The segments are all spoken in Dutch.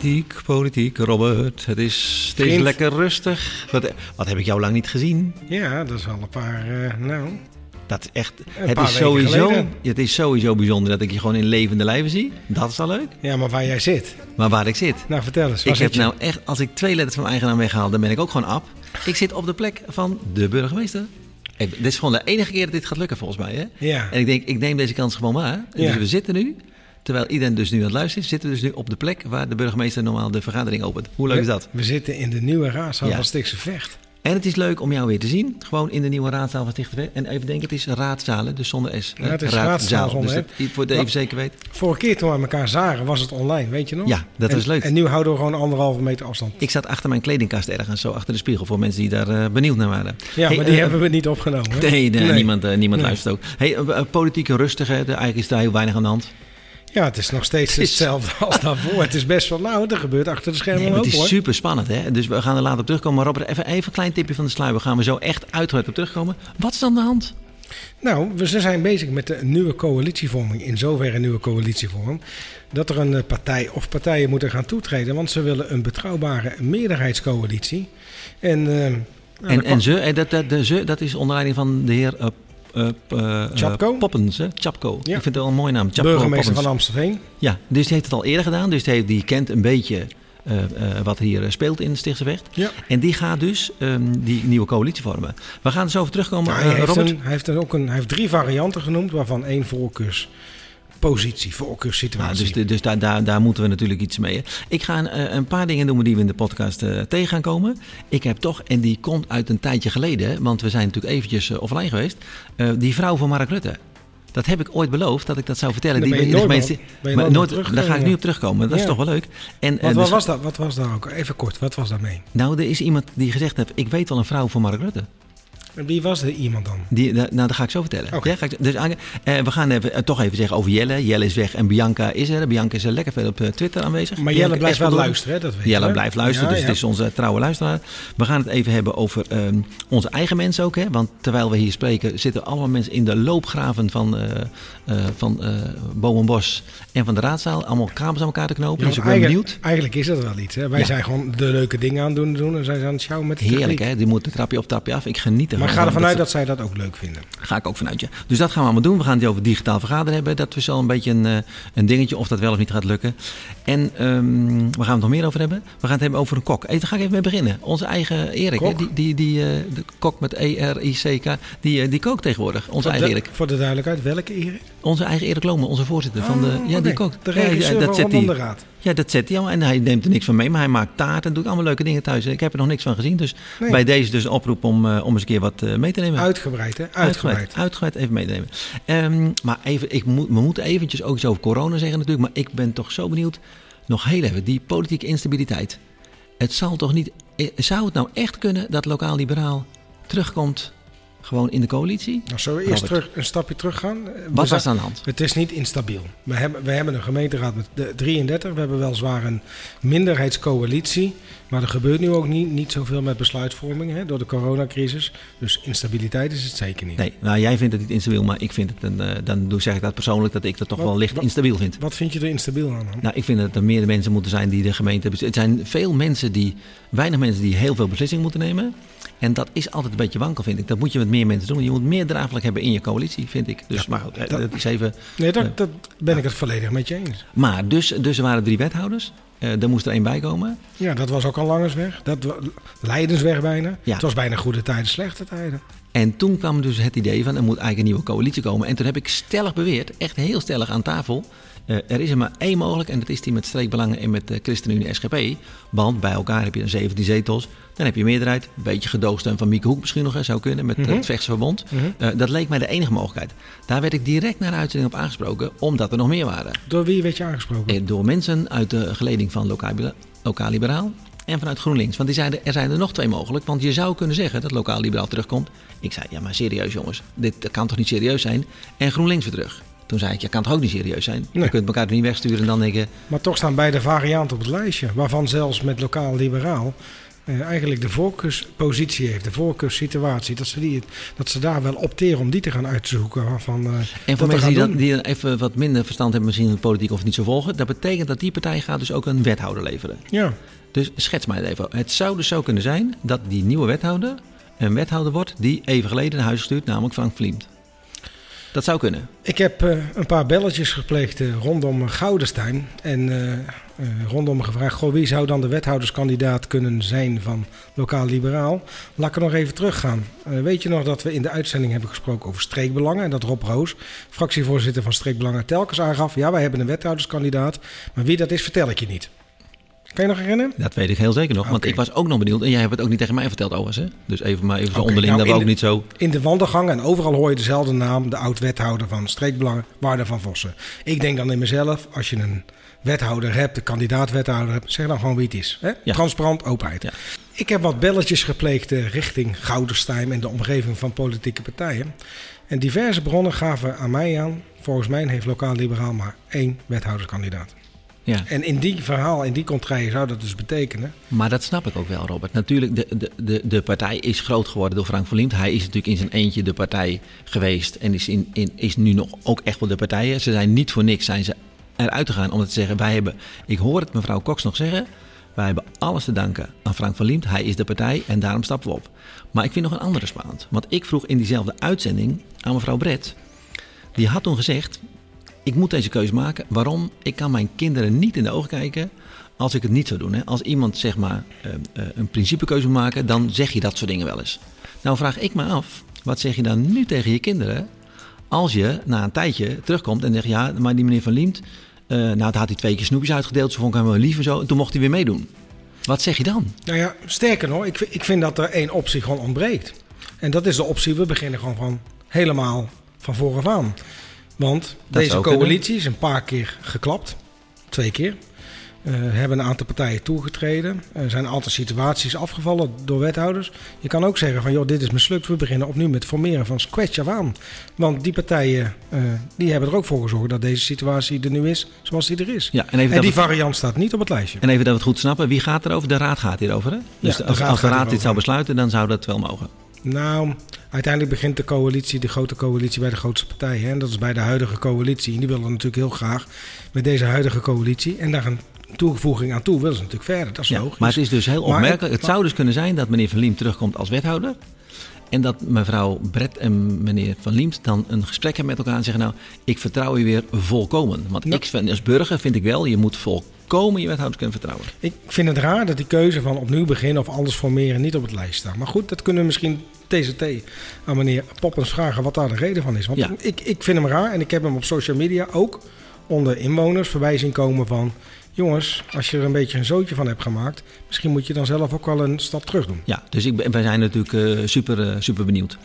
Politiek, politiek, Robert. Het is steeds Vriend. lekker rustig. Wat, wat heb ik jou lang niet gezien? Ja, dat is al een paar, eh, nou... Dat is echt. Een Het paar is, weken sowieso, geleden. het is sowieso bijzonder dat ik je gewoon in levende lijven zie. Dat is al leuk. Ja, maar waar jij zit. Maar waar ik zit. Nou, vertel eens. Ik heb je? nou echt, als ik twee letters van mijn eigen naam weghaal, dan ben ik ook gewoon ab. Ik zit op de plek van de burgemeester. Hey, dit is gewoon de enige keer dat dit gaat lukken volgens mij. Hè? Ja. En ik denk, ik neem deze kans gewoon waar. Ja. Dus we zitten nu, terwijl iedereen dus nu aan het luisteren is, zitten we dus nu op de plek waar de burgemeester normaal de vergadering opent. Hoe leuk is dat? We zitten in de nieuwe raadzaal Ja. van Stikse Vecht. En het is leuk om jou weer te zien. Gewoon in de nieuwe raadzaal van Stichting En even denken, het is raadzalen, dus zonder S. Ja, het is raadzaal zonder Dus dat, voor het even zeker weet. Vorige keer toen we elkaar zagen was het online, weet je nog? Ja, dat en, was leuk. En nu houden we gewoon anderhalve meter afstand. Ik zat achter mijn kledingkast ergens, zo achter de spiegel, voor mensen die daar eh, benieuwd naar waren. Ja, Hey, maar die eh, hebben we niet opgenomen. hè? Nee, nee, Nee. niemand, eh, niemand Nee. luistert ook. Hey, politiek en rustig, hè? De, eigenlijk is daar heel weinig aan de hand. Ja, het is nog steeds Het is- hetzelfde als daarvoor. Het is best wel, nou, er gebeurt achter de schermen Nee, maar het is hoor. super spannend, hè? Dus we gaan er later op terugkomen. Maar Robert, even, even een klein tipje van de sluier. We gaan we zo echt uitgebreid op terugkomen. Wat is aan de hand? Nou, we ze zijn bezig met de nieuwe coalitievorming. In zoverre een nieuwe coalitievorming. Dat er een eh, partij of partijen moeten gaan toetreden. Want ze willen een betrouwbare meerderheidscoalitie. En, eh, nou, en, en ze, en dat, dat, de ze, dat is onder leiding van de heer eh, eh, eh, eh, Chapko? Poppens, hè? Chapko. Ja. Ik vind het wel een mooie naam. Chapko burgemeester Poppens. van Amstelveen. Ja, dus die heeft het al eerder gedaan. Dus die, die kent een beetje eh, eh, wat hier eh, speelt in Stichtse Vecht. Ja. En die gaat dus ehm, die nieuwe coalitie vormen. We gaan er zo over terugkomen, hij, eh, heeft Robert. een, hij, heeft er ook een, hij heeft drie varianten genoemd, waarvan één voorkeurspositie, voorkeurssituatie. Nou, dus de- dus daar, daar, daar moeten we natuurlijk iets mee. hè. Ik ga een, eh, een paar dingen noemen die we in de podcast eh, tegen gaan komen. Ik heb toch, en die komt uit een tijdje geleden, hè, want we zijn natuurlijk eventjes eh, offline geweest. die vrouw van Mark Rutte. Dat heb ik ooit beloofd dat ik dat zou vertellen. Daar Die ben je in de nooit gemeente- maar daar ga ik nu op terugkomen. Dat is toch wel leuk. En, wat, wat dus- was dat, wat was daar ook? Even kort, wat was daarmee? Nou, er is iemand die gezegd heeft: Ik weet wel een vrouw van Mark Rutte. En wie was er iemand dan? Die, da- nou, dat ga ik zo vertellen. Oké. Ja, ga ik, dus, eh, we gaan even, eh, toch even zeggen over Jelle. Jelle is weg en Bianca is er. Bianca is er lekker veel op eh, Twitter aanwezig. Maar Bianca Jelle blijft wel luisteren, hè? dat weet je. Jelle hè? blijft luisteren, Ja, dus ja. het is onze trouwe luisteraar. We gaan het even hebben over ehm, onze eigen mensen ook. Hè? Want terwijl we hier spreken, zitten allemaal mensen in de loopgraven van, eh van Boom en Bos en van de raadzaal. Allemaal kabels aan elkaar te knopen. Dus ik ben eigenlijk, benieuwd. eigenlijk is dat wel iets. Hè? Wij zijn gewoon de leuke dingen aan het doen, doen en zij zijn aan het sjouwen met de Heerlijk, techniek. hè? Die moet een trapje op, trapje af. Ik geniet ervan. Maar ik ga ervan uit dat zij dat ook leuk vinden. Ga ik ook vanuit je. Dus dat gaan we allemaal doen. We gaan het over digitaal vergaderen hebben. Dat is al een beetje een, eh, een dingetje of dat wel of niet gaat lukken. En ehm waar gaan we het nog meer over hebben? We gaan het hebben over een kok. Hey, daar ga ik even mee beginnen. Onze eigen Erik, hè, die, die, die, eh, de kok met E-R-I-C-K, die, eh, die kookt tegenwoordig. Onze Voor eigen de- Erik. Voor de duidelijkheid, welke Erik? Onze eigen Erik Lomen, onze voorzitter van de... Oh, Ja, die kookt. De Ja, ja, regisseur dat van zet Van hij. de Raad. Ja, dat zet hij allemaal. En hij neemt er niks van mee, maar hij maakt taart en doet allemaal leuke dingen thuis. Ik heb er nog niks van gezien. Dus Nee. bij deze dus een oproep om, om eens een keer wat eh, mee te nemen. Uitgebreid, hè? Uitgebreid. Uitgebreid even meenemen. Ehm, maar even, ik moet, we moeten eventjes ook iets over corona zeggen natuurlijk. Maar ik ben toch zo benieuwd. Nog heel even, die politieke instabiliteit. Het zal toch niet... eh, Zou het nou echt kunnen dat lokaal-liberaal terugkomt gewoon in de coalitie? Nou, zullen we eerst Robert. terug, een stapje terug gaan? Eh, Wat was aan de hand? Het is niet instabiel. We hebben, we hebben een gemeenteraad met de 33. We hebben weliswaar een minderheidscoalitie. Maar er gebeurt nu ook niet, niet zoveel met besluitvorming hè, door de coronacrisis. Dus instabiliteit is het zeker niet. Nee, nou jij vindt het niet instabiel, maar ik vind het, een, eh, dan doe- zeg ik dat persoonlijk, dat ik dat toch Wat- wel licht wat- instabiel vind. Wat vind je er instabiel aan dan? Nou, ik vind dat er meer mensen moeten zijn die de gemeente. Het zijn veel mensen die, weinig mensen die heel veel beslissingen moeten nemen. En dat is altijd een beetje wankel, vind ik. Dat moet je met meer mensen doen. Je moet meer draagvlak hebben in je coalitie, vind ik. Dus, maar goed, eh, dat- dat is even... Nee, dat, Ja. dat ben ik het volledig met je eens. Maar dus, dus er waren drie wethouders. Eh er moest er één bij komen. Ja, dat was ook al Langersweg. Dat Leidensweg bijna. Ja. Het was bijna goede tijden, slechte tijden. En toen kwam dus het idee van er moet eigenlijk een nieuwe coalitie komen. En toen heb ik stellig beweerd, echt heel stellig aan tafel. Eh, er is er maar één mogelijk en dat is die met streekbelangen en met de ChristenUnie SGP. Want bij elkaar heb je 17 zetels. Dan heb je meerderheid. Een beetje gedoogsteun van Mieke Hoek misschien nog eens zou kunnen met eh, Mhm. het Vechtse Verbond. Mhm. Eh, dat leek mij de enige mogelijkheid. Daar werd ik direct naar de uitzending op aangesproken, omdat er nog meer waren. Door wie werd je aangesproken? Eh, Door mensen uit de geleding van Lokaal, Lokaal Liberaal en vanuit GroenLinks. Want die zeiden, er zijn er nog twee mogelijk. Want je zou kunnen zeggen dat Lokaal Liberaal terugkomt. Ik zei, ja maar serieus jongens, dit kan toch niet serieus zijn? En GroenLinks weer terug. Toen zei ik, ja kan toch ook niet serieus zijn? Nee. Je kunt elkaar niet wegsturen en dan denken... Maar toch staan beide varianten op het lijstje. Waarvan zelfs met lokaal liberaal eh, eigenlijk de voorkeurspositie heeft, de voorkeurssituatie, dat ze, die, dat ze daar wel opteren om die te gaan uitzoeken. Van, uh, en voor mensen die, dat, die even wat minder verstand hebben, misschien in de politiek of niet zo volgen, dat betekent dat die partij gaat dus ook een wethouder leveren. Ja. Dus schets mij even. Het zou dus zo kunnen zijn dat die nieuwe wethouder een wethouder wordt die even geleden naar huis stuurt, namelijk Frank Vliemt. Dat zou kunnen. Ik heb uh, een paar belletjes gepleegd uh, rondom Goudenstein. En uh, rondom gevraagd: goh, wie zou dan de wethouderskandidaat kunnen zijn van Lokaal Liberaal? Laat ik er nog even teruggaan. weet je nog dat we in de uitzending hebben gesproken over streekbelangen? En dat Rob Roos, fractievoorzitter van Streekbelangen, telkens aangaf: ja, wij hebben een wethouderskandidaat. Maar wie dat is, vertel ik je niet. Kan je nog herinneren? Dat weet ik heel zeker nog. Want ik was ook nog benieuwd. En jij hebt het ook niet tegen mij verteld overigens. Hè? Dus even maar even zo onderling. Nou, dat we ook niet zo... In de wandelgang en overal hoor je dezelfde naam. De oud-wethouder van Streekbelangen, Waarde van Vossen. Ik denk dan in mezelf, als je een wethouder hebt, een kandidaat-wethouder hebt, zeg dan gewoon wie het is. Hè? Transparant, openheid. Ja. Ik heb wat belletjes gepleegd richting Gouderstein en de omgeving van politieke partijen. En diverse bronnen gaven aan mij aan, volgens mij heeft Lokaal Liberaal maar één wethouderskandidaat. Ja. En in die verhaal, in die contraille zou dat dus betekenen. Maar dat snap ik ook wel, Robert. Natuurlijk, de, de, de, de partij is groot geworden door Frank van Liemt. Hij is natuurlijk in zijn eentje de partij geweest. En is, in, in, is nu nog ook echt wel de partij. Ze zijn niet voor niks zijn ze eruit te gaan om te zeggen... wij hebben, ik hoor het mevrouw Cox nog zeggen... wij hebben alles te danken aan Frank van Liemt. Hij is de partij en daarom stappen we op. Maar ik vind nog een andere spannend. Want ik vroeg in diezelfde uitzending aan mevrouw Brett... die had toen gezegd ik moet deze keuze maken. Waarom? Ik kan mijn kinderen niet in de ogen kijken als ik het niet zou doen. Hè. Als iemand zeg maar uh, uh, een principekeuze moet maken, dan zeg je dat soort dingen wel eens. Nou vraag ik me af, wat zeg je dan nu tegen je kinderen als je na een tijdje terugkomt en zegt ja, maar die meneer Van Liemt, uh, nou had hij twee keer snoepjes uitgedeeld, ze vond ik hem wel lief en zo, en toen mocht hij weer meedoen. Wat zeg je dan? Nou ja, sterker nog, ik, ik vind dat er één optie gewoon ontbreekt. En dat is de optie, we beginnen gewoon van helemaal van vooraf aan. Want deze coalitie is een paar keer geklapt. Twee keer. Uh, hebben een aantal partijen toegetreden. Er zijn een aantal situaties afgevallen door wethouders. Je kan ook zeggen van, joh, dit is mislukt. We beginnen opnieuw met formeren van scratch af aan. Want die partijen, uh, die hebben er ook voor gezorgd dat deze situatie er nu is zoals die er is. Ja, en, even en die variant staat niet op het lijstje. En even dat we het goed snappen. Wie gaat erover? De raad gaat hierover, hè? Dus ja, als, als de raad dit zou besluiten, dan zou dat wel mogen. Nou, uiteindelijk begint de coalitie, de grote coalitie, bij de grootste partijen. En dat is bij de huidige coalitie. En die willen natuurlijk heel graag met deze huidige coalitie. En daar een toevoeging aan toe willen ze natuurlijk verder. Dat is ja, logisch. Maar het is dus heel opmerkelijk. Het, zou dus kunnen zijn dat meneer Van Liem terugkomt als wethouder. En dat mevrouw Brett en meneer Van Liemt dan een gesprek hebben met elkaar en zeggen: Nou, ik vertrouw u weer volkomen. Want ik, als burger vind ik wel, je moet volkomen je wethouders kunnen vertrouwen. Ik vind het raar dat die keuze van opnieuw beginnen of anders formeren niet op het lijst staat. Maar goed, dat kunnen we misschien TCT aan meneer Poppens vragen wat daar de reden van is. Want ik, ik vind hem raar en ik heb hem op social media ook onder inwoners voorbij zien komen van jongens, als je er een beetje een zootje van hebt gemaakt, misschien moet je dan zelf ook wel een stap terug doen. Ja, dus ik, wij zijn natuurlijk uh, super, uh, super benieuwd.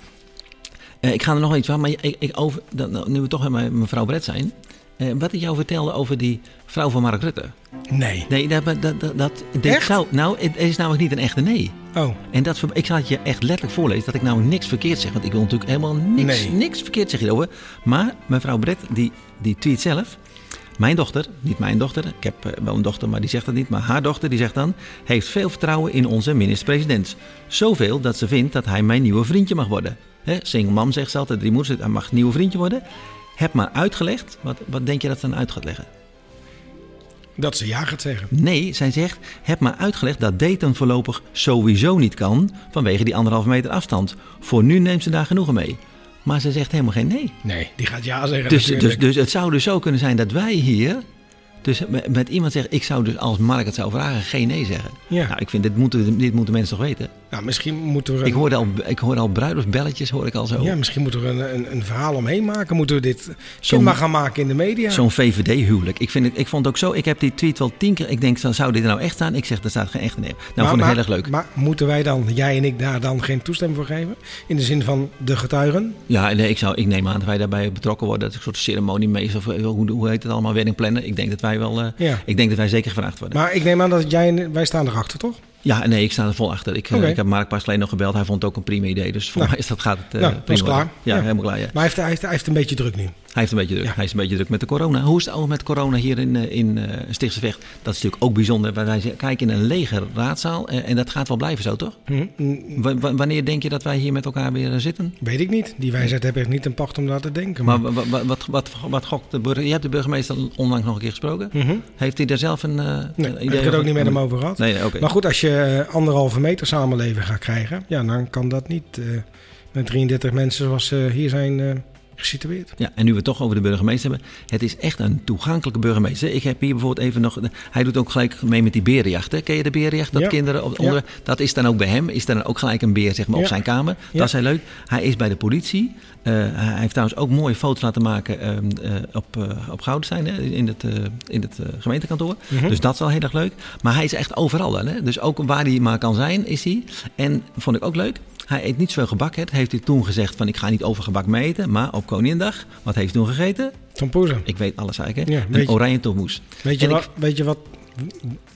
Uh, ik ga er nog iets van, maar ik, ik over, dat, nou, nu we toch met mevrouw Brett zijn. Wat ik jou vertelde over die vrouw van Mark Rutte. Nee. Nee, dat, dat, dat, dat zou, nou, het is namelijk niet een echte nee. Oh. En dat, ik zal het je echt letterlijk voorlezen dat ik nou niks verkeerd zeg. Want ik wil natuurlijk helemaal niks, nee. niks verkeerd zeggen hierover. Maar mevrouw Brett, die, die tweet zelf. Mijn dochter, niet mijn dochter, ik heb eh, wel een dochter, maar die zegt dat niet. Maar haar dochter, die zegt dan, heeft veel vertrouwen in onze minister-president. Zoveel dat ze vindt dat hij mijn nieuwe vriendje mag worden. He, single mam zegt ze altijd, drie moeders, hij mag nieuwe vriendje worden. Heb maar uitgelegd, wat, wat denk je dat ze dan uit gaat leggen? Dat ze ja gaat zeggen. Nee, zij zegt, heb maar uitgelegd dat daten voorlopig sowieso niet kan vanwege die anderhalve meter afstand. Voor nu neemt ze daar genoegen mee. Maar ze zegt helemaal geen nee. Nee, die gaat ja zeggen. Dus, dus, dus het zou dus zo kunnen zijn dat wij hier dus met, iemand zeggen, ik zou dus als Mark het zou vragen, geen nee zeggen. Ja. Nou, ik vind, dit moeten, dit moeten mensen toch weten? Nou, misschien moeten we... Een... Ik, hoorde al, ik hoorde al bruiloftsbelletjes, hoor ik al zo. Ja, misschien moeten we een, een, een verhaal omheen maken. Moeten we dit maar gaan maken in de media. Zo'n VVD-huwelijk. Ik, vind het, ik vond het ook zo, ik heb die tweet wel tien keer... Ik denk, zou dit er nou echt staan? Ik zeg, er staat geen echte nee. Nou, maar, vond ik heel erg leuk. Maar moeten wij dan, jij en ik, daar dan geen toestemming voor geven? In de zin van de getuigen? Ja, nee, ik, zou, ik neem aan dat wij daarbij betrokken worden. Dat ik een soort ceremoniemeester, of hoe, hoe heet het allemaal, wedding plannen. Ik denk dat wij wel... Uh, ja. Ik denk dat wij zeker gevraagd worden. Maar ik neem aan dat jij wij staan erachter, toch? Ja, nee, ik sta er vol achter. Ik, eh, ik heb Mark pas alleen nog gebeld. Hij vond het ook een prima idee. Dus voor Nou. mij is dat, gaat het eh Nou, dat is prima klaar. Ja, Ja. helemaal klaar. Ja. Maar hij heeft, hij, heeft, hij heeft een beetje druk nu. Hij heeft een beetje druk. Ja. Hij is een beetje druk met de corona. Hoe is het ook met corona hier in, eh, in Stichtse Vecht? Dat is natuurlijk ook bijzonder. Wij- kijken in een lege raadzaal. eh, En dat gaat wel blijven zo, toch? Hm, wanneer denk je dat wij hier met elkaar weer zitten? Weet ik niet. Die wijsheid heb ik niet in pacht om daar te denken. Maar wa- wa- wa- wat, wat, wat, gokt de burger? Je hebt de burgemeester onlangs nog een keer gesproken. Mhm. Heeft hij daar zelf een eh, Nee, een ik heb het ook niet met hem over gehad. Nee, nee, oké. Maar goed, als je eh, anderhalve meter samenleven gaat krijgen, ja, dan kan dat niet eh, met 33 mensen zoals ze hier zijn eh, gesitueerd. Ja, en nu we het toch over de burgemeester hebben. Het is echt een toegankelijke burgemeester. Ik heb hier bijvoorbeeld even nog... Hij doet ook gelijk mee met die berenjacht. Hè? Ken je de berenjacht? Dat Ja. kinderen op, Ja. onder, Dat is dan ook bij hem. Is dan ook gelijk een beer zeg maar, op zijn kamer. Dat is heel leuk. Hij is bij de politie. Eh, hij heeft trouwens ook mooie foto's laten maken ehm, eh, op, eh op. Hè? In het, in het gemeentekantoor. Mhm. Dus dat is wel heel erg leuk. Maar hij is echt overal dan. Hè? Dus ook waar hij maar kan zijn, is hij. En vond ik ook leuk. Hij eet niet zoveel gebak. Hè? Heeft hij toen gezegd van ik ga niet over gebak mee eten. Maar op Koninginnedag, wat heeft hij toen gegeten? Tom Poezen. Ik weet alles eigenlijk. Hè? Ja, een weet je- oranje tompoes. Weet je, En ik- wat, weet je wat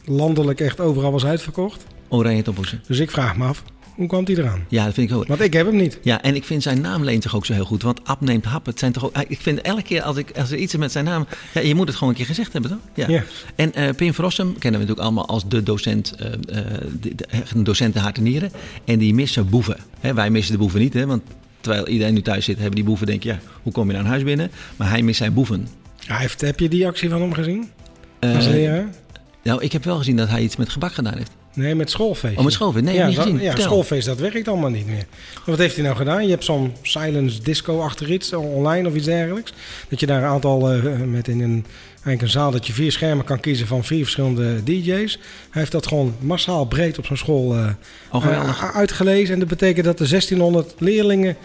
landelijk echt overal was uitverkocht? Oranje tompoes. Dus ik vraag me af, hoe kwam die eraan? Ja, dat vind ik ook. Want ik heb hem niet. Ja, en ik vind zijn naam leent zich ook zo heel goed. Want Ab neemt hap. Het zijn toch ook, ik vind elke keer als, ik, als er iets is met zijn naam... Ja, je moet het gewoon een keer gezegd hebben, toch? Ja. Ja. En eh Pim kennen we natuurlijk allemaal als de docent... eh, de, de, docent in hart en nieren. En die missen boeven. Wij missen de boeven niet, hè. Want terwijl iedereen nu thuis zit, hebben die boeven denk je... Ja, hoe kom je naar een huis binnen? Maar hij mist zijn boeven. Hij heeft, heb je die actie van hem gezien? Leraar? nou, ik heb wel gezien dat hij iets met gebak gedaan heeft. Nee, met schoolfeest. Oh, met schoolfeest? Nee, ja, niet dat- gezien. Ja, Vertel. schoolfeest, dat werkt allemaal niet meer. Maar wat heeft hij nou gedaan? Je hebt zo'n silence disco achter iets, online of iets dergelijks. Dat je daar een aantal, eh, met in een, eigenlijk een zaal, dat je vier schermen kan kiezen van vier verschillende DJ's. Hij heeft dat gewoon massaal breed op zijn school eh, Oh, eh, uitgelezen. En dat betekent dat er 1600 leerlingen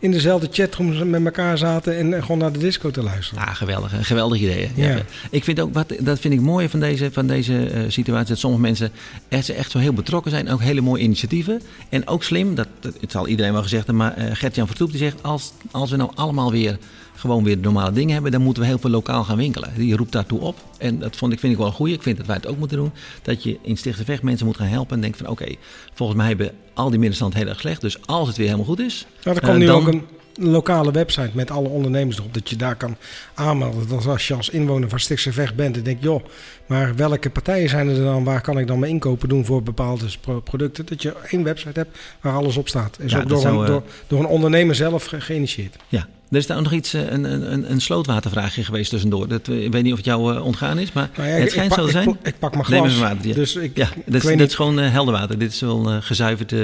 in dezelfde chatroom met elkaar zaten en gewoon naar de disco te luisteren. Ja, geweldig. Een geweldig idee. Ja. Ik vind ook, wat, dat vind ik mooi van deze, van deze eh, situatie, dat sommige mensen echt, echt zo heel betrokken zijn. Ook hele mooie initiatieven. En ook slim, dat, dat, het zal iedereen wel gezegd hebben, maar eh, Gert-Jan Vertoep die zegt, als, als we nou allemaal weer gewoon weer normale dingen hebben, dan moeten we heel veel lokaal gaan winkelen. Die roept daartoe op. En dat vond ik, vind ik wel een goeie. Ik vind dat wij het ook moeten doen. Dat je in Vecht mensen moet gaan helpen en denkt van oké, volgens mij hebben al die middenstand heel erg slecht. Dus als het weer helemaal goed is, Nou, er eh, komt nu dan- ook een lokale website met alle ondernemers erop. Dat je daar kan aanmelden. Dat als je als inwoner van Stichtse Vecht bent en denkt... joh, maar welke partijen zijn er dan? Waar kan ik dan mijn inkopen doen voor bepaalde pro- producten? Dat je één website hebt waar alles op staat. Is Ja, ook door, zou, een, eh, door, door een ondernemer zelf ge- geïnitieerd. Ja, er is daar ook nog iets, eh, een, een, een- slootwatervraagje geweest tussendoor. Dat, eh, ik weet niet of het jou eh, ontgaan is, maar Nou ja, het schijnt zo te zijn. Ik, pak- ik pak mijn Neem glas. even water, ja. Dus ik, ja, dat, is, dat niet. is gewoon helder water. Dit is wel gezuiverd,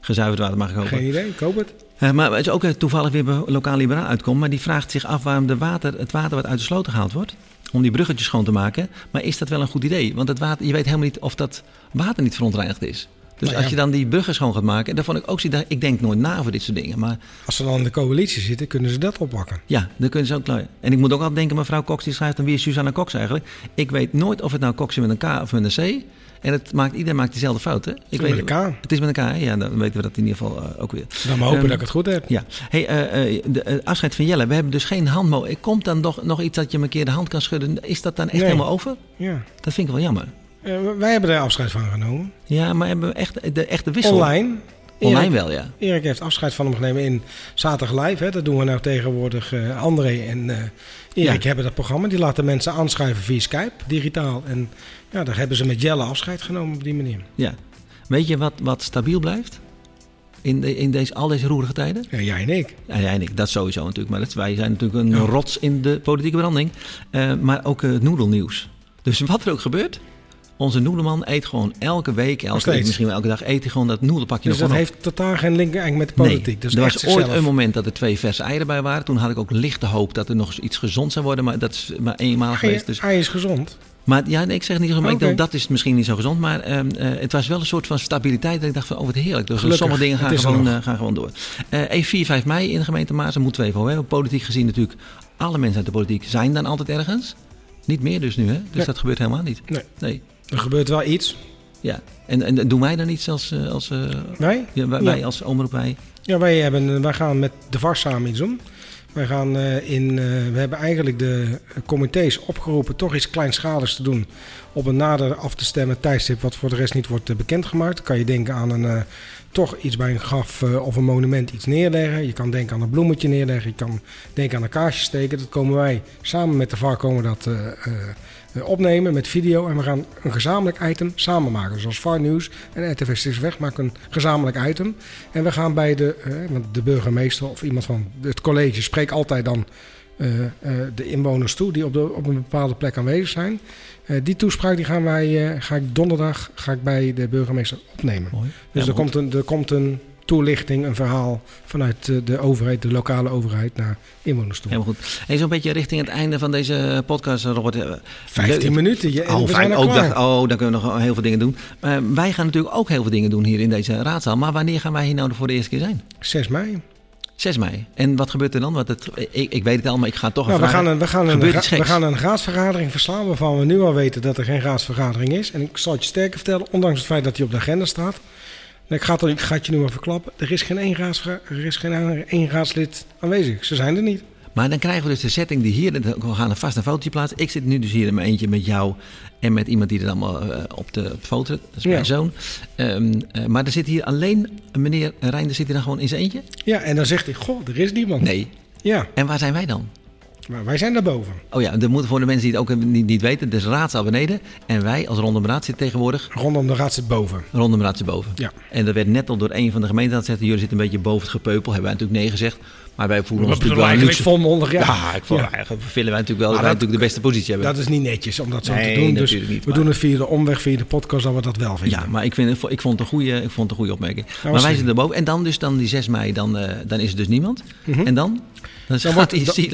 gezuiverd water, mag ik hopen. Geen idee, ik hoop het. Maar het is ook toevallig weer bij lokaal liberaal uitkomt. Maar die vraagt zich af waarom de water, het water wat uit de sloten gehaald wordt. Om die bruggetjes schoon te maken. Maar is dat wel een goed idee? Want het water, je weet helemaal niet of dat water niet verontreinigd is. Dus Nou als je dan die bruggen schoon gaat maken. Dan vond ik ook, ik denk nooit na voor dit soort dingen. Maar Als ze dan in de coalitie zitten, kunnen ze dat oppakken. ja, dan kunnen ze ook. En ik moet ook altijd denken, mevrouw Cox die schrijft dan wie is Susanna Cox eigenlijk? Ik weet nooit of het nou Cox is met een K of met een C. En het maakt, iedereen maakt dezelfde fout, hè? Ik met weet, een K. Het is met een K, hè? ja, dan weten we dat in ieder geval eh, ook weer. Dan maar hopen Ehm, dat ik het goed heb. Ja, hey, eh, eh, de afscheid van Jelle. We hebben dus geen handmo. Komt dan nog, nog iets dat je me een keer de hand kan schudden? Is dat dan echt Nee. helemaal over? Ja. Dat vind ik wel jammer. Eh, wij hebben er afscheid van genomen. Ja, maar hebben we echt de echte wissel? Online. Online Erik- wel, ja. Erik heeft afscheid van hem genomen in Zaterdag Live. Hè. Dat doen we nou tegenwoordig. eh, André en eh, Erik Ja. hebben dat programma. Die laten mensen aanschrijven via Skype, digitaal. En ja, daar hebben ze met Jelle afscheid genomen op die manier. ja. Weet je wat, wat stabiel blijft? In, de, in deze, al deze roerige tijden? Ja, jij en ik. Ja, ja, nee, dat sowieso natuurlijk. Maar dat, wij zijn natuurlijk een Ja. rots in de politieke branding. Maar ook het noedelnieuws. Dus wat er ook gebeurt, onze noedelman eet gewoon elke week, elke week, misschien wel elke dag, eet hij gewoon dat noedelpakje Dus nog dat op. heeft totaal geen link eigenlijk met de politiek. Nee, dus er was ooit een moment dat er twee verse eieren bij waren. Toen had ik ook lichte hoop dat er nog eens iets gezond zou worden. Maar dat is maar eenmaal geweest. Dus. hij is gezond. Maar ja, nee, ik zeg niet zo, maar ik Oké. denk, dat is misschien niet zo gezond. Maar ehm, eh, het was wel een soort van stabiliteit. Dat ik dacht van, oh wat heerlijk. Dus Gelukkig, sommige dingen gaan gewoon, eh, gaan gewoon door. Eh even 4, 5 mei in de gemeente Maas. Daar moeten we even over hebben. Politiek gezien natuurlijk. Alle mensen uit de politiek zijn dan altijd ergens. Niet meer dus nu, hè? Dus Nee. dat gebeurt helemaal niet. Nee. Nee. Er gebeurt wel iets. Ja. En, en doen wij dan iets als, eh, als eh, Wij? ja, wij, Ja. wij als omroep wij? Ja, wij, hebben, wij gaan met de VAR samen iets doen. Wij gaan eh, in, eh, we hebben eigenlijk de comité's opgeroepen toch iets kleinschaligs te doen. Op een nader af te stemmen tijdstip wat voor de rest niet wordt eh, bekendgemaakt. Dan kan je denken aan een, eh, toch iets bij een graf eh, of een monument iets neerleggen. Je kan denken aan een bloemetje neerleggen. Je kan denken aan een kaarsje steken. Dat komen wij samen met de VAR komen dat eh, eh, eh, opnemen met video. En we gaan een gezamenlijk item samen maken. Zoals VAR Nieuws en RTV Weg maken een gezamenlijk item. En we gaan bij de, eh, de burgemeester of iemand van het college spreekt altijd dan eh, eh, de inwoners toe die op, de, op een bepaalde plek aanwezig zijn. Eh, die toespraak die gaan wij, eh, ga ik donderdag ga ik bij de burgemeester opnemen. Mooi. Dus Ja, er, komt een, er komt een toelichting, een verhaal vanuit eh, de overheid, de lokale overheid, naar inwoners toe. Helemaal goed. Hey, Zo'n beetje richting het einde van deze podcast, Robert. Eh, 15 minuten. Je, en Oh, fijn. Ook dacht, oh, dan kunnen we nog heel veel dingen doen. Wij gaan natuurlijk ook heel veel dingen doen hier in deze raadzaal. Maar wanneer gaan wij hier nou voor de eerste keer zijn? 6 mei. 6 mei. En wat gebeurt er dan? Want het, ik, ik weet het al, maar ik ga toch Nou, we, gaan een, we, gaan een, we gaan een raadsvergadering verslaan waarvan we nu al weten dat er geen raadsvergadering is. En ik zal het je sterker vertellen, ondanks het feit dat die op de agenda staat. Ik ga het, ik ga het je nu maar verklappen. Er is geen één, er is geen één raadslid aanwezig. Ze zijn er niet. Maar dan krijgen we dus de setting die hier... We gaan er vast een fotootje plaatsen. Ik zit nu dus hier in mijn eentje met jou... en met iemand die er allemaal eh, op de foto... Dat is Ja. mijn zoon. Ehm, eh, maar er zit hier alleen... Meneer Reinder zit hier dan gewoon in zijn eentje? Ja, en dan zegt hij, goh, er is niemand. Nee. Ja, En waar zijn wij dan? Maar wij zijn daarboven. Oh ja, dat moet voor de mensen die het ook niet, niet weten. Dus raadzaal beneden. En wij als Rondom Raad zitten tegenwoordig Rondom de raad zit boven. Rondom Raad zit boven. Ja. En dat werd net al door een van de gemeenten gezegd. Jullie zitten een beetje boven het gepeupel. Hebben wij natuurlijk nee gezegd. Maar wij voelen ons natuurlijk wel luxe. volmondig, ja. Ja, ik voel, Ja. eigenlijk vinden wij natuurlijk wel dat wij natuurlijk de beste positie hebben. Dat is niet netjes om dat zo Nee, te doen. Dus niet, we maar- doen het via de omweg, via de podcast, dat we dat wel vinden. ja, maar ik, vind, ik, vond het een goede, ik vond het een goede opmerking. maar wij zitten erboven. En dan dus dan die 6 mei, dan, eh, dan is er dus niemand. Mhm. En dan? Dan, Dan wordt,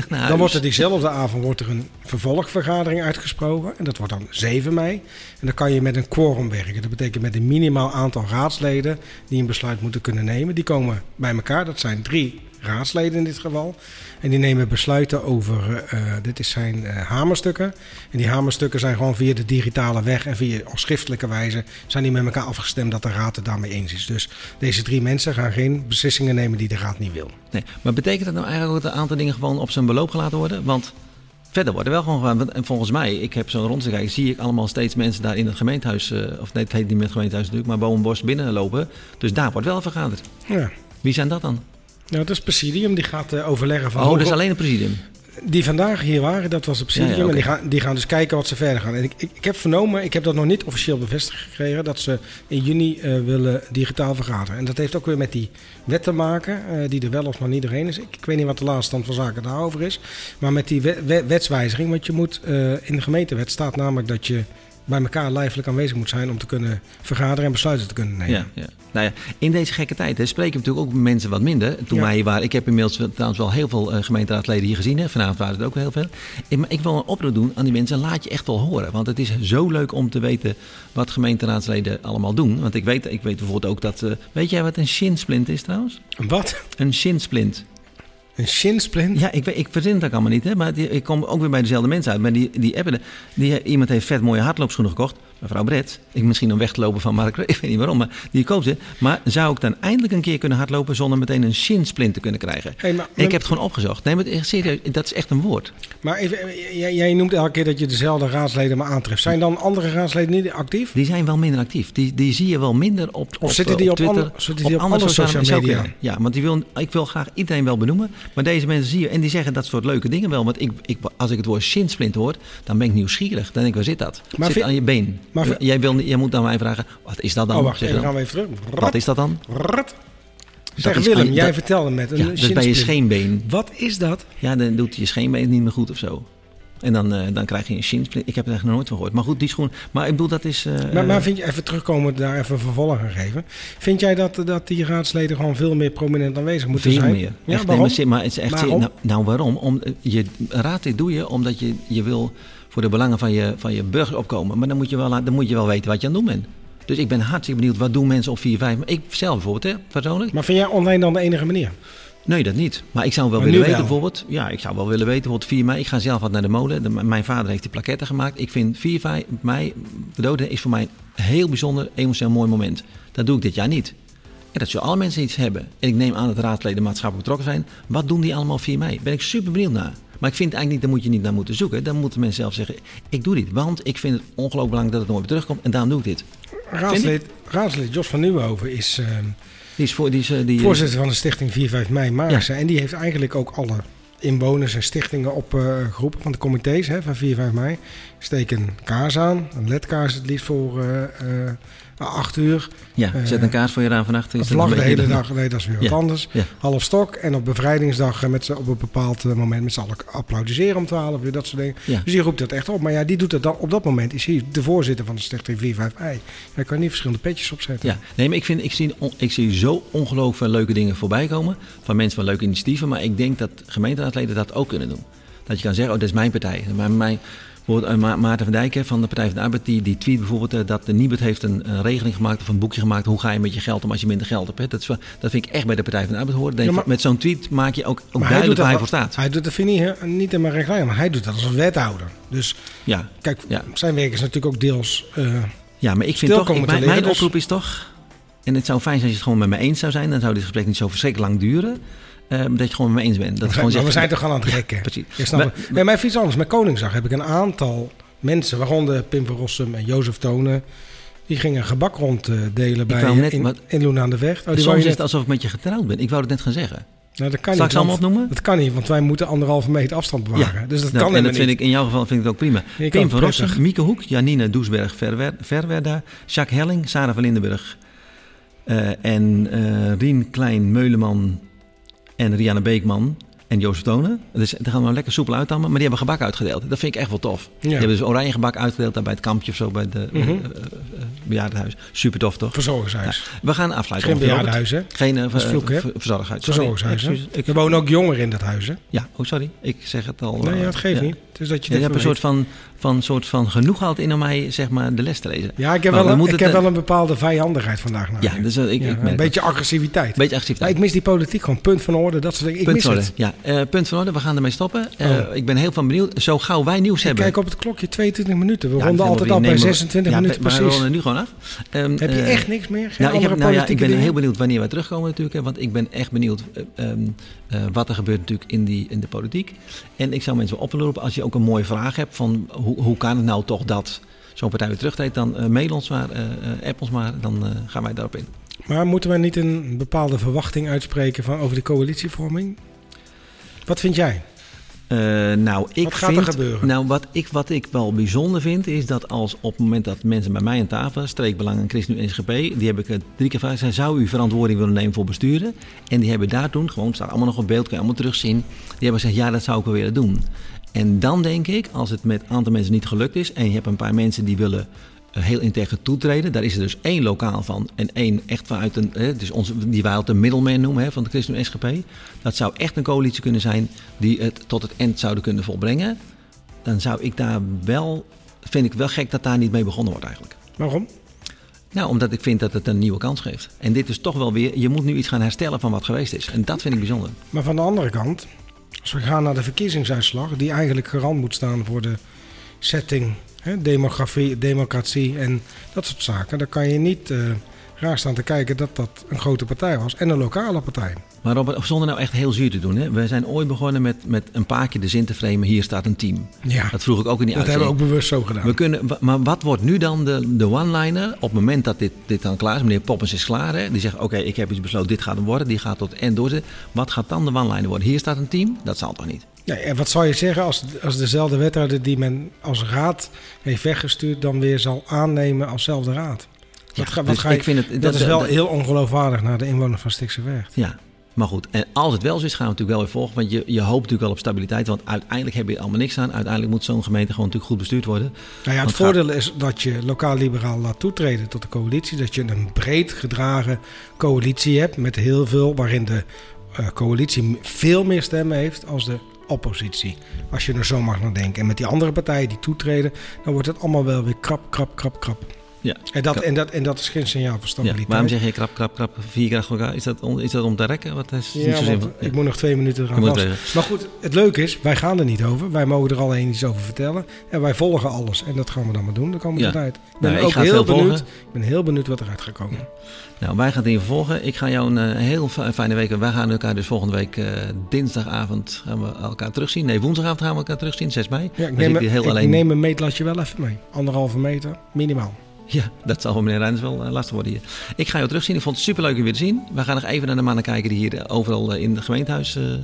dan, dan wordt er diezelfde avond wordt er een vervolgvergadering uitgesproken. En dat wordt dan 7 mei. En dan kan je met een quorum werken. Dat betekent met een minimaal aantal raadsleden die een besluit moeten kunnen nemen. Die komen bij elkaar. Dat zijn drie raadsleden in dit geval. En die nemen besluiten over, eh, dit is zijn eh, hamerstukken. En die hamerstukken zijn gewoon via de digitale weg en via op schriftelijke wijze zijn die met elkaar afgestemd dat de raad het daarmee eens is. Dus deze drie mensen gaan geen beslissingen nemen die de raad niet wil. Nee, maar betekent dat nou eigenlijk ook dat een aantal dingen gewoon op zijn beloop gelaten worden? Want verder worden wel gewoon En volgens mij, ik heb zo'n kijken, zie ik allemaal steeds mensen daar in het gemeentehuis, eh, of nee, het heet niet meer het gemeentehuis natuurlijk, maar Bomenbos binnenlopen. Dus daar wordt wel vergaderd. Ja. Wie zijn dat dan? Nou, dat is Presidium, die gaat eh, overleggen van... Oh, dat is alleen het presidium. Die vandaag hier waren, dat was het Presidium. Ja, ja, En die gaan, die gaan dus kijken wat ze verder gaan. En ik, ik, ik heb vernomen, ik heb dat nog niet officieel bevestigd gekregen... dat ze in juni eh, willen digitaal vergaderen. En dat heeft ook weer met die wet te maken, eh, die er wel of nog niet doorheen is. Ik, ik weet niet wat de laatste stand van zaken daarover is. Maar met die we- we- wetswijziging, want je moet... in de gemeentewet staat namelijk dat je bij elkaar lijfelijk aanwezig moet zijn... om te kunnen vergaderen en besluiten te kunnen nemen. Ja, ja. Nou ja, in deze gekke tijd hè, spreken we natuurlijk ook mensen wat minder. Toen Ja. wij hier waren, ik heb inmiddels trouwens wel heel veel eh, gemeenteraadleden hier gezien. Hè. Vanavond waren het ook heel veel. Ik, maar ik wil een oproep doen aan die mensen. Laat je echt wel horen. Want het is zo leuk om te weten wat gemeenteraadsleden allemaal doen. Want ik weet, ik weet bijvoorbeeld ook dat... eh, weet jij wat een shinsplint is trouwens? Een wat? Een shinsplint. Een shinsplint? Ja, ik, ik verzin het ook allemaal niet. Hè, maar die- ik kom ook weer bij dezelfde mensen uit. Maar die, die appen, die, iemand heeft vet mooie hardloopschoenen gekocht. Mevrouw Brett, ik misschien om weg te lopen van Mark, ik weet niet waarom, maar die koopt ze. Maar zou ik dan eindelijk een keer kunnen hardlopen zonder meteen een shinsplint te kunnen krijgen? Hey, maar, Ik heb het gewoon opgezocht. Nee, maar echt serieus, dat is echt een woord. Maar even, eh, jij, jij noemt elke keer dat je dezelfde raadsleden maar aantreft. Zijn dan andere raadsleden niet actief? Die zijn wel minder actief. Die, die zie je wel minder op, Of zitten die op Twitter, ander- zitten die op andere sociale media? Ja, want die wil, ik wil graag iedereen wel benoemen. Maar deze mensen zie je en die zeggen dat soort leuke dingen wel. Want ik, ik, als ik het woord shinsplint hoor, dan ben ik nieuwsgierig. Dan denk ik, waar zit dat? Maar zit vind- aan je been. Maar jij, wil, jij moet aan mij vragen, wat is dat dan? Oh, wacht, Zeg dan. gaan we even terug. Wat is dat dan? Zeg is Willem, jij dat- vertelde met een Ja, dat is bij je scheenbeen. Wat is dat? Ja, dan doet je scheenbeen niet meer goed of zo. En dan, eh, dan krijg je een shinsplint. Ik heb het echt nog nooit van gehoord. Maar goed, die schoen. Maar ik bedoel, dat is. eh, Maar, maar vind je, even terugkomen, daar even vervolg aan geven. Vind jij dat, dat die raadsleden gewoon veel meer prominent aanwezig moeten Veel zijn? meer. Ja, Echt, nee, waarom? maar, maar het is echt Waarom? nou, nou, waarom? Om, je raad dit doe je omdat je, je wil voor de belangen van je, van je burgers opkomen. Maar dan moet, je wel, dan moet je wel weten wat je aan het doen bent. Dus ik ben hartstikke benieuwd, wat doen mensen op 4, 5? Ik zelf bijvoorbeeld, hè, persoonlijk. Maar vind jij online dan de enige manier? Nee, dat niet. Maar ik zou wel Maar willen weten wel. bijvoorbeeld... Ja, ik zou wel willen weten bijvoorbeeld 4 mei. Ik ga zelf wat naar de molen. De- mijn vader heeft die plaketten gemaakt. Ik vind 4 vij- mei, de doden, is voor mij een heel bijzonder, emotioneel mooi moment. Dat doe ik dit jaar niet. En dat zullen alle mensen iets hebben. En ik neem aan dat raadsleden maatschappelijk betrokken zijn. Wat doen die allemaal via mij? Ben ik super benieuwd naar. Maar ik vind eigenlijk niet, daar moet je niet naar moeten zoeken. Dan moeten mensen zelf zeggen, ik doe dit. Want ik vind het ongelooflijk belangrijk dat het nooit meer terugkomt. En daarom doe ik dit. Raadslid, raadslid Jos van Nieuwenhoven is, uh, die is, voor, die is uh, die, voorzitter van de stichting 4-5 mei Maarsen. Ja. En die heeft eigenlijk ook alle inwoners en stichtingen opgeroepen uh, van de comité's hè, van 4, 5 mei. Steek een kaars aan, een ledkaars het liefst voor uh, uh, 8 uur. Ja, zet een kaars voor je aan vannacht. Een vlag de hele dag, nee, dat is weer wat ja. anders. Ja. Half stok en op bevrijdingsdag met op een bepaald moment met z'n allen applaudisseren om 12 uur, dat soort dingen. Ja. Dus die roept dat echt op. Maar ja, die doet het dan op dat moment. Is hij de voorzitter van de stichting 4, 5 mei. Hij kan niet verschillende petjes opzetten. Ja, nee, maar ik, vind, ik, zie, ik zie zo ongelooflijk veel leuke dingen voorbij komen. Van mensen van leuke initiatieven. Maar ik denk dat gemeenteraadsleden dat ook kunnen doen. Dat je kan zeggen, oh, dat is mijn partij. Maar mijn, bijvoorbeeld Ma Maarten van Dijk van de Partij van de Arbeid, die, die tweet bijvoorbeeld dat de Nibud heeft een, een, regeling gemaakt of een boekje gemaakt. Hoe ga je met je geld om als je minder geld hebt? Hè? Dat, is, dat vind ik echt bij de Partij van de Arbeid horen. Ja, maar, met zo'n tweet maak je ook, ook duidelijk waar hij voor staat. Hij doet dat vind ik niet helemaal reclame, maar hij doet dat als een wethouder. Dus ja, kijk, ja. zijn werk is natuurlijk ook deels. Uh, ja, maar ik vind toch, ik, mijn, mijn dus... oproep is toch. En het zou fijn zijn als je het gewoon met me eens zou zijn. Dan zou dit gesprek niet zo verschrikkelijk lang duren. Uh, dat je gewoon met me eens bent. Dat maar, gewoon zegt, we zijn toch al aan het rekken. Ja, precies. Maar, nee, maar even iets anders. Met Koningsdag heb ik een aantal mensen, waaronder Pim van Rossum en Jozef Tonen... Die gingen gebak ronddelen bij net, in, maar, in Loen aan de Weg. Oh, die soms is het alsof ik met je getrouwd ben. Ik wou het net gaan zeggen. Nou, dat kan Zal niet, ik ze allemaal opnoemen? Dat kan niet, want wij moeten anderhalve meter afstand bewaren. Ja, dus dat nou, kan En dat vind ik in jouw geval vind ik het ook prima. Ik Pim van Rossum, Mieke Hoek, Janine Doesberg Verwerda, Jacques Helling, Sarah van Lindenburg uh, en uh, Rien Klein-Meuleman en Rianne Beekman en Jozef Tonen. Dus daar gaan we lekker soepel uittammen. Maar die hebben gebak uitgedeeld. Dat vind ik echt wel tof. Ja. Die hebben dus oranje gebak uitgedeeld daar bij het kampje of zo. Bij het mm -hmm. uh, bejaardenhuis. Super tof toch? Verzorgingshuis. Ja. We gaan afsluiten. Geen bejaardenhuis hè? Geen uh, vloek, hè? verzorgingshuis. Verzorgingshuis. Ik... Er wonen ook jongeren in dat huis hè? Ja, oh sorry. Ik zeg het al. Nee, ja, dat geeft niet. Het is dat je, ja, je hebt een soort van, van, soort van genoeg gehad in om mij zeg maar, de les te lezen. Ja, ik heb, wel, een, ik heb wel een bepaalde vijandigheid vandaag. Ja, dus, ik, ja, ik een beetje agressiviteit. Beetje agressiviteit. Ik mis die politiek gewoon. Punt van orde, dat soort dingen. Ik punt mis van orde. het. Ja, uh, punt van orde. We gaan ermee stoppen. Uh, oh. Ik ben heel van benieuwd. Zo gauw wij nieuws ik hebben. Kijk op het klokje, 22 minuten. We ja, ronden altijd al bij 26 ja, minuten precies. we ronden nu gewoon af. Um, heb je echt niks meer? Geen nou, ik, heb, nou ja, ik ben dingen? heel benieuwd wanneer wij terugkomen natuurlijk. Hè, want ik ben echt benieuwd um, wat er gebeurt natuurlijk in, die, in de politiek. En ik zou mensen wel oproepen als je ook een mooie vraag hebt van hoe, hoe kan het nou toch dat zo'n partij weer terugtreedt, dan mail ons maar, app ons maar, dan gaan wij daarop in. Maar moeten wij niet een bepaalde verwachting uitspreken van, over de coalitievorming? Wat vind jij? Uh, nou, ik wat gaat vind, er gebeuren? Nou, wat ik, wat ik wel bijzonder vind, is dat als op het moment dat mensen bij mij aan tafel, Streekbelang en ChristenUnie SGP, die heb ik drie keer gevraagd, zou u verantwoording willen nemen voor besturen? En die hebben daar toen, gewoon, staat allemaal nog op beeld, kun je allemaal terugzien, die hebben gezegd, ja, dat zou ik wel willen doen. En dan denk ik, als het met een aantal mensen niet gelukt is en je hebt een paar mensen die willen heel integer toetreden. Daar is er dus één lokaal van en één echt vanuit een, hè, dus onze, die wij altijd de middleman noemen hè, van de ChristenUnie SGP. Dat zou echt een coalitie kunnen zijn die het tot het eind zouden kunnen volbrengen. Dan zou ik daar wel, vind ik wel gek dat daar niet mee begonnen wordt eigenlijk. Waarom? Nou, omdat ik vind dat het een nieuwe kans geeft. En dit is toch wel weer, je moet nu iets gaan herstellen van wat geweest is. En dat vind ik bijzonder. Maar van de andere kant, als we gaan naar de verkiezingsuitslag, die eigenlijk garant moet staan voor de setting Hè, demografie, democratie en dat soort zaken. Dan kan je niet uh, raar staan te kijken dat dat een grote partij was en een lokale partij. Maar Robert, zonder nou echt heel zuur te doen. Hè? We zijn ooit begonnen met, met een paar keer de zin te framen. Hier staat een team. Ja, dat vroeg ik ook in die Dat hebben we ook bewust zo gedaan. We kunnen, maar wat wordt nu dan de, de one-liner op het moment dat dit, dit dan klaar is? Meneer Poppens is klaar. Hè? Die zegt, oké, okay, ik heb iets besloten. Dit gaat hem worden. Die gaat tot en doorzetten. Wat gaat dan de one-liner worden? Hier staat een team. Dat zal toch niet? Nee, en wat zou je zeggen als, als dezelfde wethouder die men als raad heeft weggestuurd... dan weer zal aannemen alszelfde raad? Ja, wat dus ga je, ik vind het, dat, dat is wel dat, heel ongeloofwaardig naar de inwoners van Stikse Weg. Ja, maar goed, en als het wel zo is, gaan we natuurlijk wel weer volgen. Want je, je hoopt natuurlijk wel op stabiliteit. Want uiteindelijk heb je er allemaal niks aan. Uiteindelijk moet zo'n gemeente gewoon natuurlijk goed bestuurd worden. Nou ja, het voordeel is dat je lokaal-liberaal laat toetreden tot de coalitie. Dat je een breed gedragen coalitie hebt met heel veel... waarin de uh, coalitie veel meer stemmen heeft als de oppositie. Als je er zo mag naar denken. En met die andere partijen die toetreden... dan wordt het allemaal wel weer krap, krap, krap, krap. Ja. En dat, en, dat, en dat is geen signaal voor stabiliteit. waarom zeg je krap, krap, krap, vier elkaar? Is dat om, is dat om te rekken? Wat is Ja, niet zo simpel. ik moet nog twee minuten eraan vast. Maar goed, het leuke is, wij gaan er niet over. Wij mogen er alleen iets over vertellen. En wij volgen alles. En dat gaan we dan maar doen de komende Ja. tijd. Ik ben Nou, ik ook heel benieuwd. volgen. Ik ben heel benieuwd wat eruit gaat komen. Nou, wij gaan het in volgen. Ik ga jou een eh, heel fi- fijne week. Wij gaan elkaar dus volgende week eh, dinsdagavond gaan we elkaar terugzien. Nee, woensdagavond gaan we elkaar terugzien, 6 mei. Ja, ik neem, heel ik alleen. neem een meetlatje wel even mee. Anderhalve meter, minimaal. Ja, dat zal voor meneer Rijns wel eh, lastig worden hier. Ik ga jou terugzien. Ik vond het superleuk je weer te zien. We gaan nog even naar de mannen kijken die hier eh, overal eh, in het gemeentehuis eh, eh,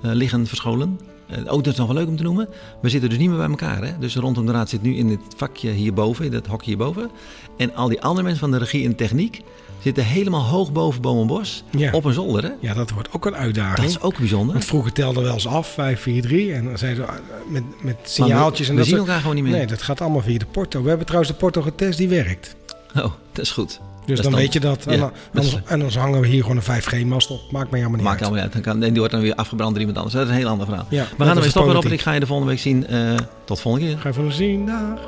liggen verscholen. Eh, ook dat is nog wel leuk om te noemen. We zitten dus niet meer bij elkaar. Hè? Dus rondom de raad zit nu in dit vakje hierboven, in dat hokje hierboven. En al die andere mensen van de regie en techniek zitten helemaal hoog boven Boom en Bos. Ja. Op een zolder. Hè? Ja, dat wordt ook een uitdaging. Dat is ook bijzonder. Want vroeger telden we wel eens af, 5, 4, 3. En dan zeiden ze ah, met, met signaaltjes. we, en we dat zien elkaar gewoon niet meer. Nee, dat gaat allemaal via de porto. We hebben trouwens de porto getest, die werkt. Oh, dat is goed. Dus dan dan- weet je dat. En, dan, anders, en anders hangen we hier gewoon een 5G-mast op. Maakt mij helemaal niet Maakt uit. allemaal uit. Dan kan, en die wordt dan weer afgebrand door iemand anders. Dat is een heel ander verhaal. Ja, we gaan ermee stoppen, politiek. Ik ga je de volgende week zien. Eh, tot volgende keer. Ga even zien, dag.